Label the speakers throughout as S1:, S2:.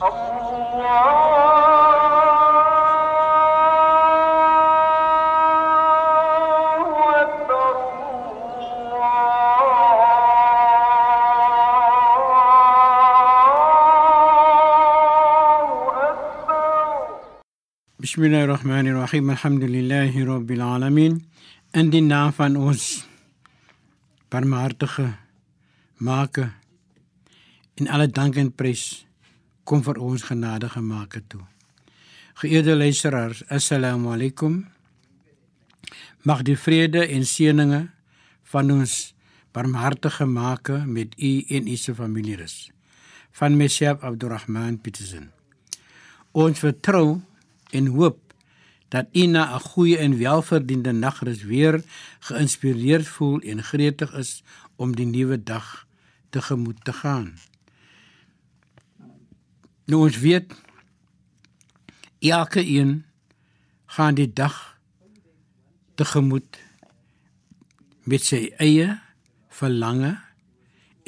S1: بسم الله الرحمن
S2: الرحيم الحمد لله رب العالمين عندي نام فان اوز برمارتخ ماك ان على دانك ان بريس kom vir ons genadige Maker toe. Geëerde luisteraars, assalamu alaykum. Mag die vrede en seëninge van ons barmhartige Maker met u en u se familie rus. Van myself Abdurrahman Petersen. Ons vertrou en hoop dat u na 'n goeie en welverdiende nagrus weer geïnspireerd voel en gretig is om die nuwe dag tegemoet te gaan. Nou ons weet elke een gaan die dag tegemoet met sy eie verlange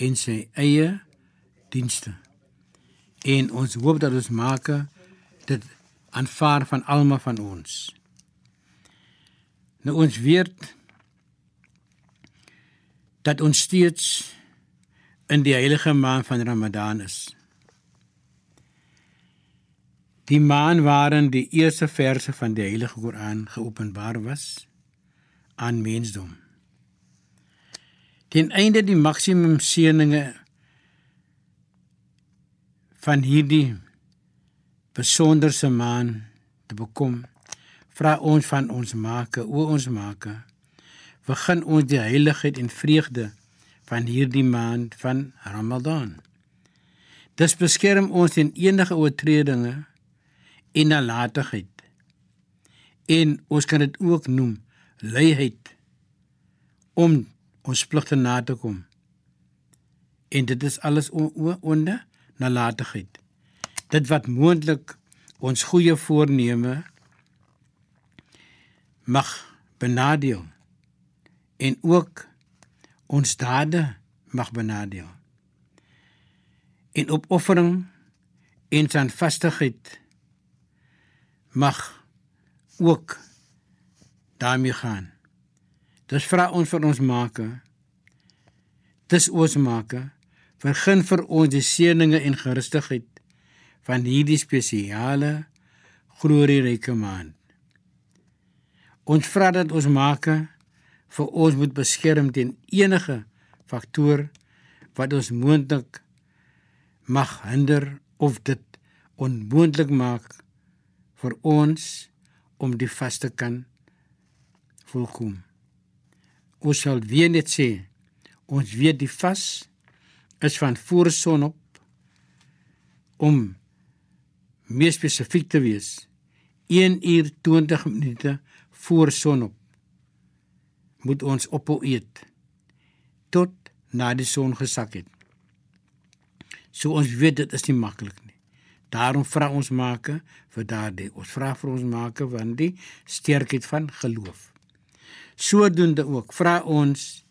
S2: en sy eie dienste. En ons hoop dat ons maak dit aanvaar van almal van ons. Nou ons weet dat ons steeds in die heilige maand van Ramadan is. Die maand waarin die eerste verse van die Heilige Koran geopenbaar was aan mensdom. Ten einde die maksimum seëninge van hierdie besonderse maan te bekom, vra ons van ons Maker, o ons Maker, begin ons die heiligheid en vreugde van hierdie maand van Ramadan. Dis beskerm ons teen enige oortredinge en nalatigheid. En ons kan dit ook noem luiheid om ons pligte na te kom. En dit is alles onder nalatigheid dit wat moontlik ons goeie voorneme mag benadeel en ook ons dade mag benadeel. En opoffering en standvastigheid mag ook daarmee gaan. Dis vra ons vir ons maker. Dis ons maker. Vergun vir ons die seëninge en gerustigheid van hierdie spesiale glorieryke maand. Ons vra dat ons Maker vir ons moet beskerm teen enige faktor wat ons moontlik mag hinder of dit onmoontlik maak vir ons om die vaste kan volkom. Ons sal weer net sê ons weet die vas is van voor son op om meer spesifiek te wees. 1 uur 20 minute voor sonop moet ons ophou eet tot na die son gesak het. So ons weet dit is nie maklik daarom vra ons maak vir daardie ons vra vir ons maak van die sterkheid van geloof. Sodoende ook vra ons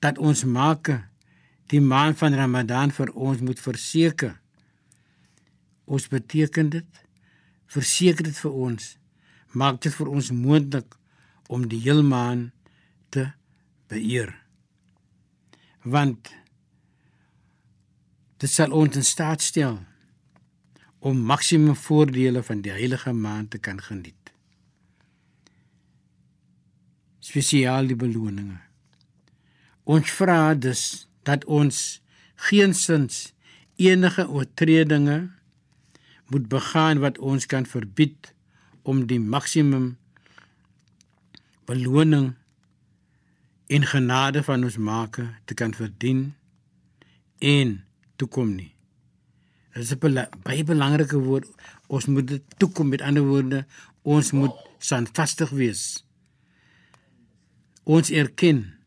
S2: dat ons maak die maand van Ramadan vir ons moet verseker. Ons beteken dit verseker dit vir ons maak dit vir ons moontlik om die heelmaan te beëer. Want dit sal ons in staat stel om maksimum voordele van die heilige maand te kan geniet. Spesiaal die beloninge. Ons vra dus dat ons geensins enige oortredinge moet begaan wat ons kan verbied om die maksimum beloning en genade van ons Maker te kan verdien en toekom nie. Dit is 'n baie belangrike woord. Ons moet dit toekom met ander woorde, ons moet standvastig wees. Ons erken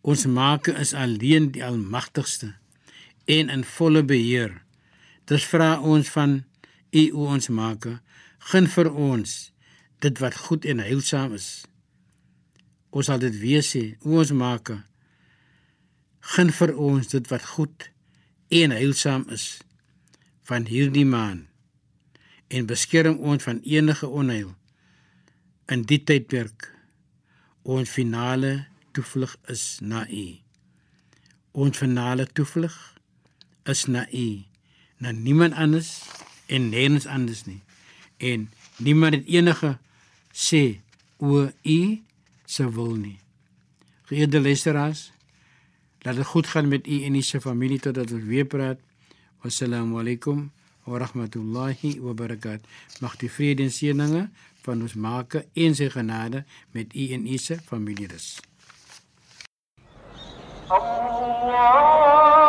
S2: ons Maker is alleen die almagtigste en in volle beheer. Dit vra ons van U o ons Maker, gun vir ons dit wat goed en heilsaam is. Ons sal dit weer sê, o ons Maker, gun vir ons dit wat goed en heilsaam is van hierdie maan en beskerm ons van enige onheil. In die tydperk ons finale toevlug is na U. Ons finale toevlug is na U, na niemand anders en nêrens anders nie. En niemand het enige sê oor U se wil nie. Geëerde luisteraars, laat dit goed gaan met u en u se familie totdat ons weer praat. Wassalamu alaykum wa rahmatullahi wa barakat. Mag die vrede en seëninge van ons Maker en sy genade met u en u se familie rus.
S1: Allah